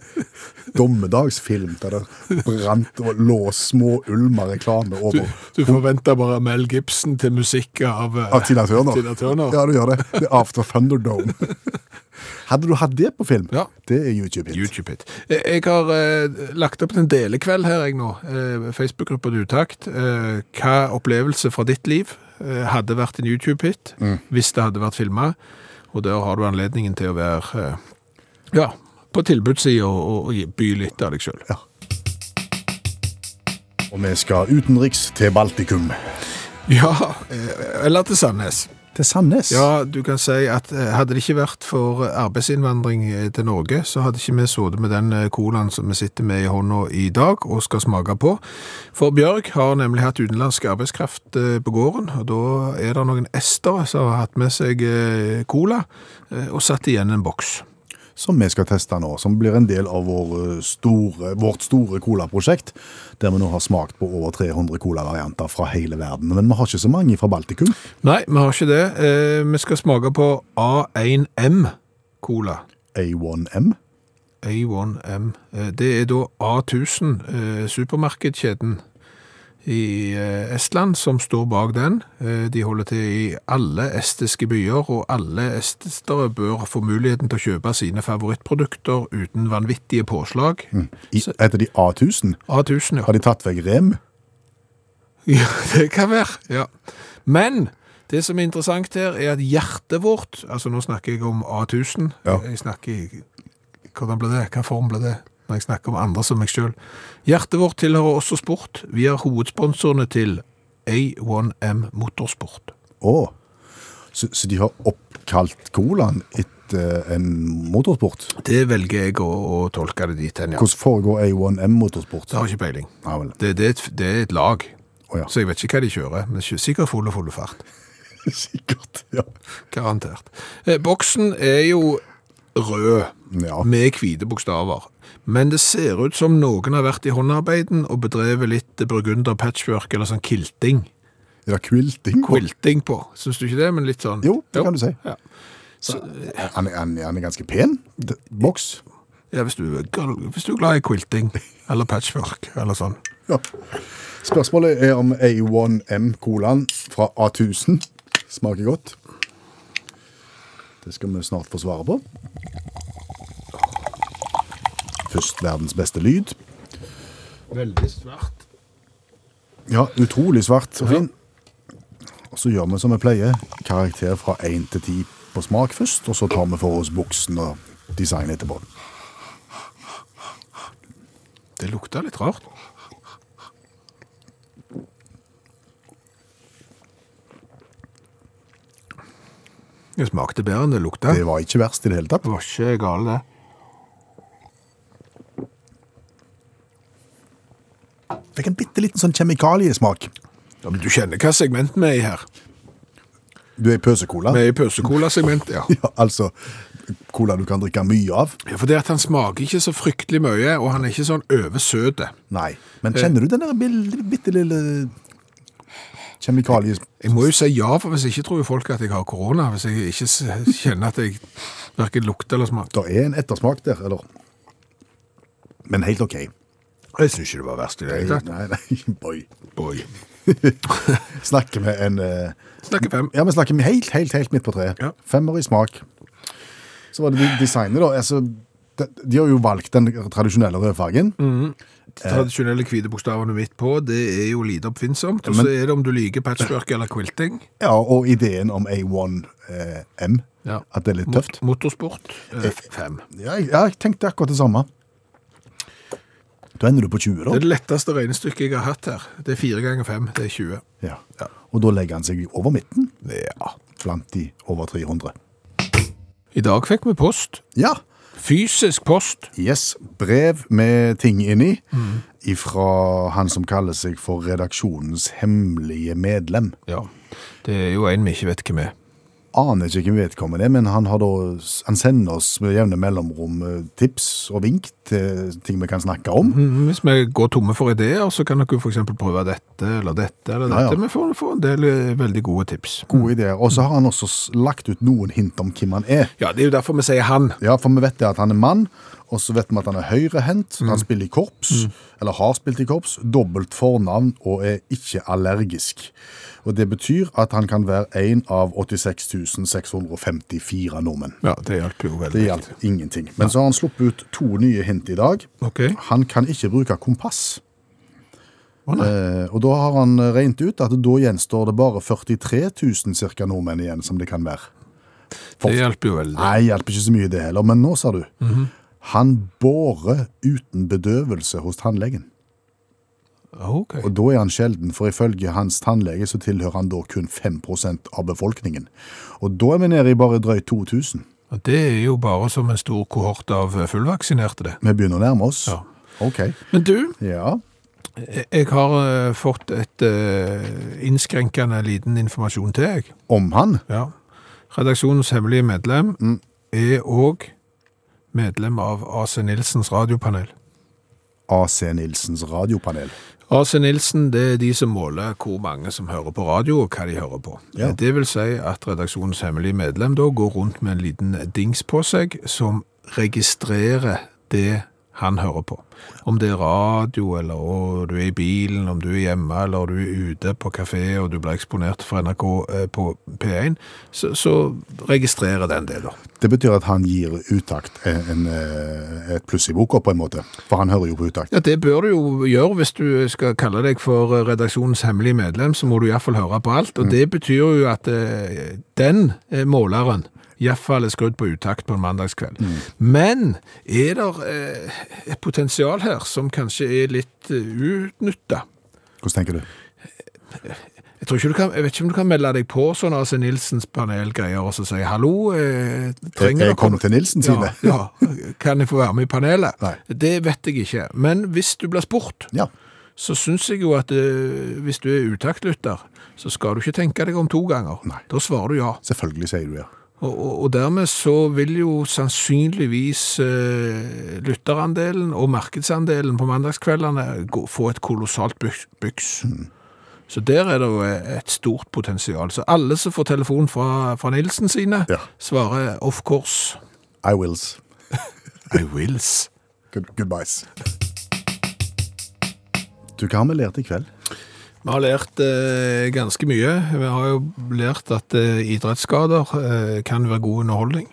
dommedagsfilm der det brant og lå små ulmer reklame over. du forventer bare Mel Gibson til musikk av, eh, Av Tina Turner. Tina Turner. Ja, du gjør det. Det er After Thunderdome. Hadde du hatt det på film? Ja. Det er YouTube-hit. YouTube-hit. Eh, Jeg har eh, lagt opp en delekveld her jeg nå, eh, Facebook-gruppa Dutakt. Eh, hva opplevelse fra ditt liv eh, hadde vært en YouTube-hit hvis det hadde vært filma? Og der har du anledningen til å være eh, ja, på tilbudssida og, og, by litt av deg sjøl. Og vi skal utenriks til Baltikum. Ja, eh, eller til Sandnes. Til Sandnes? Ja, du kan si at eh, hadde det ikke vært for arbeidsinnvandring eh, til Norge, så hadde ikke vi sittet med den eh, colaen som vi sitter med i hånda i dag og skal smake på. For Bjørg har nemlig hatt utenlandsk arbeidskraft på gården, og da er det noen estere som har hatt med seg cola og satt igjen en boks. Som vi skal teste nå, som blir en del av vår eh, store, vårt store colaprosjekt, der vi nå har smakt på over 300 colavarianter fra hele verden. Men vi har ikke så mange fra Baltikum. Nei, vi har ikke det. Eh, Vi skal smake på A1M cola. A1M. A1M. Eh, Det er da A1000, eh, supermarkedkjeden i eh, Estland, som står bak den. Eh, De holder til i alle estiske byer, og alle estere bør få muligheten til å kjøpe sine favorittprodukter uten vanvittige påslag. I, heter de A1000? A1000, ja. Har de tatt vekk rem? Ja, det kan være, ja. Men det som er interessant her, er at hjertet vårt, altså nå snakker jeg om A1000, Ja. jeg snakker hvordan ble det, hva form ble det, når jeg snakker om andre som meg selv. Hjertet vårt tilhører også sport. Vi er hovedsponsorene til A1M Motorsport. Å, så, så de har oppkalt colaen etter en motorsport? Det velger jeg å, å tolke det dit hen, ja. Hvordan foregår A1M motorsport? Det har ikke peiling. Ja. Det, det, er et, det er et lag, oh, ja, så jeg vet ikke hva de kjører, men sikkert full og full fart. sikkert. Ja. Garantert. Eh, boksen er jo rød, Ja. med hvite bokstaver. Men det ser ut som noen har vært i håndarbeiden og bedrevet litt burgunder patchwork, eller sånn kilting. Ja, quilting? Quilting på. Syns du ikke det? Men litt sånn. Jo, det kan du si. Ja. Så, Han, han, han er ganske pen. Boks. ja, hvis, du, hvis du er glad i quilting, eller patchwork, eller sånn. Ja. Spørsmålet er om A1M colaen fra A1000 smaker godt. Det skal vi snart få svare på. Først verdens beste lyd. Veldig svart. Ja, utrolig svart og fin. Og så gjør vi som vi pleier. Karakter fra 1 til 10 på smak først, og så tar vi for oss buksen og design etterpå. Det lukta litt rart. Det smakte bedre enn det lukta. Det var ikke verst i det hele tatt. Det var ikke gale, det. Fikk en bitte liten sånn kjemikaliesmak. Ja, men du kjenner hva segment vi er i her. Du er i pøsekola? Vi er i pøsekola-segment, ja. Ja, altså cola du kan drikke mye av. Ja, For det at han smaker ikke så fryktelig mye, og han er ikke sånn oversøt. Nei. Men kjenner du den der bitte lille kjemikalies... Jeg må jo si ja, for hvis ikke tror jo folk at jeg har korona. Hvis jeg ikke kjenner at jeg verken lukter eller smaker. Det er en ettersmak der, eller? Men helt ok. Jeg synes ikke det var verst i det hele. Nei, nei, boy. Boy. Snakker vi en... uh... Snakker fem. Ja, vi snakker helt, helt, helt midt på treet. Ja. Femmer i smak. Så var det designet da. Altså, de, de har jo valgt den tradisjonelle rødfargen. Mm. Tradisjonelle hvite bokstavene midt på, det er jo lite oppfinnsomt. Og så er det om du liker patchwork eller quilting. Ja, og ideen om A1M, Ja. at det er litt tøft. Motorsport, F5 Ja, jeg, jeg tenkte akkurat det samme. Da ender du på 20 Det da. er det letteste regnestykket jeg har hatt her. Det er fire ganger fem, det er 20. Ja. Og da legger han seg over midten, Ja. blant de over 300. I dag fikk vi post. Ja, Fysisk post. yes, brev med ting inni, ifra han som kaller seg for redaksjonens hemmelige medlem. Ja. Det er jo en vi ikke vet hvem er. Aner ikke hvem vedkommende er, men han, har da, han sender oss med jevne mellomrom eh, tips og vink til ting vi kan snakke om. Mhm, Hvis vi går tomme for ideer, så kan dere eksempel prøve dette eller dette eller Ja, ja. dette. Vi får, får en del eh, veldig gode tips. Gode ideer. Og så har han også lagt ut noen hint om hvem han er. Ja, det er jo derfor vi sier han. Ja, for vi vet det at han er mann, og så vet vi at han er høyrehendt, han spiller i korps, eller har spilt i korps, dobbelt fornavn og er ikke allergisk. Og det betyr at han kan være en av 86 654 nordmenn. Ja, det hjelper jo veldig. Det hjalp ingenting. Men så har han sluppet ut to nye hint i dag. Okay. Han kan ikke bruke kompass. Oh. Eh, og da har han regnet ut at da gjenstår det bare 43 000 cirka nordmenn igjen som det kan være. For- Det hjelper jo veldig. Nei, hjelper ikke så mye det heller, men nå sa du. Han bårer uten bedøvelse hos tannlegen. Ok. Og da er han sjelden, for ifølge hans tannlege så tilhører han da kun 5% av befolkningen. Og da er vi nede i bare drøyt 2000. Og Det er jo bare som en stor kohort av fullvaksinerte, det. Vi begynner å nærme oss. Ja. Ok. Men du, Ja. jeg- jeg har eh, fått et eh, innskrenkende liten informasjon til deg. Om han? Ja. Redaksjonens hemmelige medlem er òg medlem av AC Nilsens radiopanel. AC Nilsens radiopanel. AC Nilsen det er de som måler hvor mange som hører på radio, og hva de hører på. Ja. Det vil si at redaksjonens hemmelige medlem da går rundt med en liten dings på seg som registrerer det han hører på. Om det er radio, eller å, du er i bilen, om du er hjemme, eller du er ute på kafé, og du blir eksponert for NRK eh, på P1, så, så registrerer den det da. Det betyr at han gir utakt en, en, eh, et pluss i boka, på en måte. For han hører jo på utakt. Ja, det bør du jo gjøre hvis du skal kalle deg for redaksjonens hemmelige medlem, så må du i hvert fall høre på alt, og det betyr jo at eh, den eh, måleren i hvert fall er skrudd på utakt på en mandagskveld. Men er det eh, et potensial her som kanskje er litt uh, utnytta? Hvordan tenker du? Jeg, tror ikke du kan, jeg vet ikke om du kan melde deg på sånn AC Nilsens panelgreier og så si hallo, eh, trenger Jeg jeg kommer til Nilsen sine. Ja, ja, kan jeg få være med i panelet? Nei. Det vet jeg ikke. Men hvis du blir spurt, Ja. så syns jeg jo at eh, hvis du er utaktlytter, så skal du ikke tenke deg om to ganger. Nei. Da svarer du ja. Selvfølgelig sier du ja. Og, og, dermed så vil jo sannsynligvis eh, lytterandelen og markedsandelen på mandagskveldene gå, få et kolossalt byks. Mm. Så der er det jo et stort potensial. Så alle som får telefon fra, fra Nilsen sine, Ja. svarer of course. I wills. I wills. Good, goodbyes. Du, hva har vi lært i kveld? Vi har lært eh, ganske mye. Vi har jo lært at eh, idrettsskader eh, kan være god underholdning.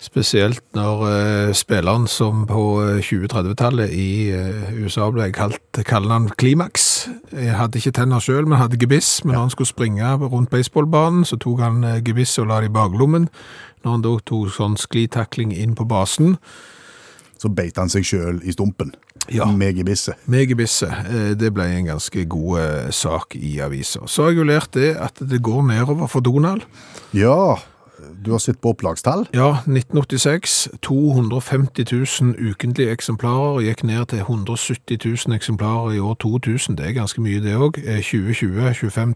Spesielt når eh, spilleren som på eh, 2030-tallet i eh, USA ble kalt kallenavn Klimax. Jeg hadde ikke tenner sjøl, men hadde gebiss. Men når han skulle springe rundt baseballbanen, så tok han eh, gebisset og la det i baklommen. Når han da tok sånn sklitakling inn på basen, Så beit han seg sjøl i stumpen. Ja. meg i bisse. Meg i bisse. det ble en ganske god eh, sak i aviser. Så har jeg jo lært det at det går nedover for Donald. Ja, du har sett på opplagstall. Ja, 1986, 250 000 ukentlige eksemplarer, gikk ned til 170 000 eksemplarer i år 2000. Det er ganske mye det òg. 2020, 25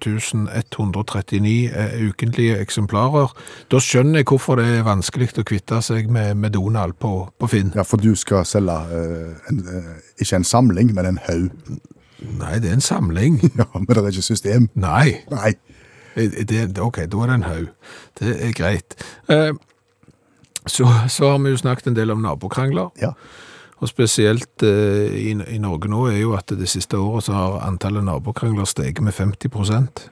139 eh, ukentlige eksemplarer. Da skjønner jeg hvorfor det er vanskelig å kvitte seg med, med Donald på, på Finn. Ja, for du skal selge uh, en, uh, ikke en samling, men en haug. Nei, det er en samling. Ja, men det er ikke system. Nei. Nei. Eh, Det, ok, da er det en haug. Det er greit. Eh, så, så har vi jo snakket en del om nabokrangler. Ja. Og spesielt eh, i, i Norge nå er jo at det siste året så har antallet nabokrangler steget med 50%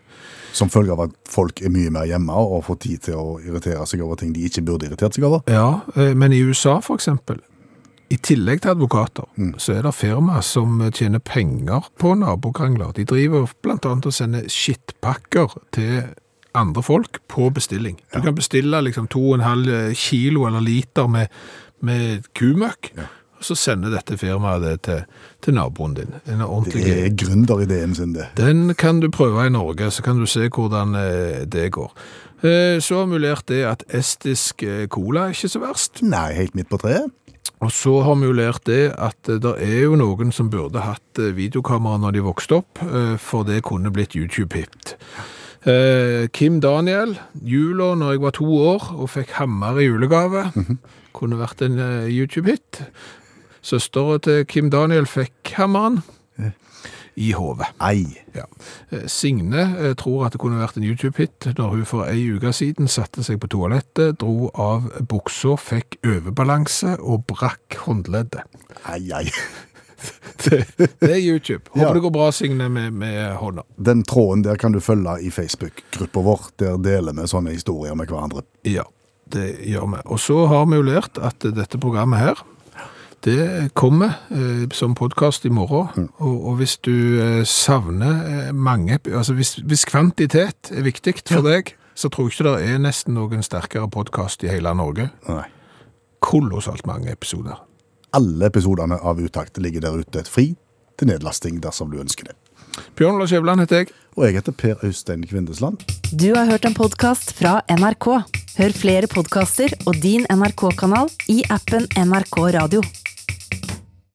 Som følge av at folk er mye mer hjemme og får tid til å irritere seg over ting de ikke burde irritert seg over. Ja, eh, men i USA for eksempel, i tillegg til advokater, så er det firma som tjener penger på nabokrangler. De driver annet og sender skittpakker til andre folk på bestilling. Du kan bestille liksom 2,5 kilo eller liter med, med kumøkk, og så sender dette firmaet det til, til naboen din. Det er gründerideen sin, det. Den kan du prøve i Norge, så kan du se hvordan eh, det går. Eh, Så har mulert det at estisk eh, cola er ikke så verst. Nei, helt midt på treet. Og så har vi jo lært det at eh, det er jo noen som burde hatt eh, videokamera når de vokste opp, eh, for det kunne blitt YouTube-hit. Eh, Kim Daniel, jula når jeg var to år og fikk hammer i julegave, kunne vært en eh, YouTube-hit. Søstera til Kim Daniel fikk hammeren i hodet. Ja. Eh, Signe eh, tror at det kunne vært en YouTube-hit når hun for ei uke siden satte seg på toalettet, dro av buksa, fikk overbalanse og brakk håndleddet. Ei, ei. Det, det er YouTube. Håper Ja. det går bra, Signe, med, med hånda. Den tråden der kan du følge i Facebook-gruppa vår. Der deler vi sånne historier med hverandre. Ja, det gjør vi. Og så har vi jo lært at dette programmet her, det kommer eh, som podkast i morgen. Og, og hvis du eh, savner eh, mange Altså hvis, hvis kvantitet er viktig for deg, så tror jeg ikke det er nesten noen sterkere podkast i hele Norge. Nei. Kolossalt mange episoder. Alle episodene av Utakt ligger der ute fri til nedlasting dersom du ønsker det. Bjørn Lars Jævland heter jeg. Og jeg heter Per Øystein Kvindesland. Du har hørt en podkast fra NRK. Hør flere podkaster og din NRK-kanal i appen NRK Radio.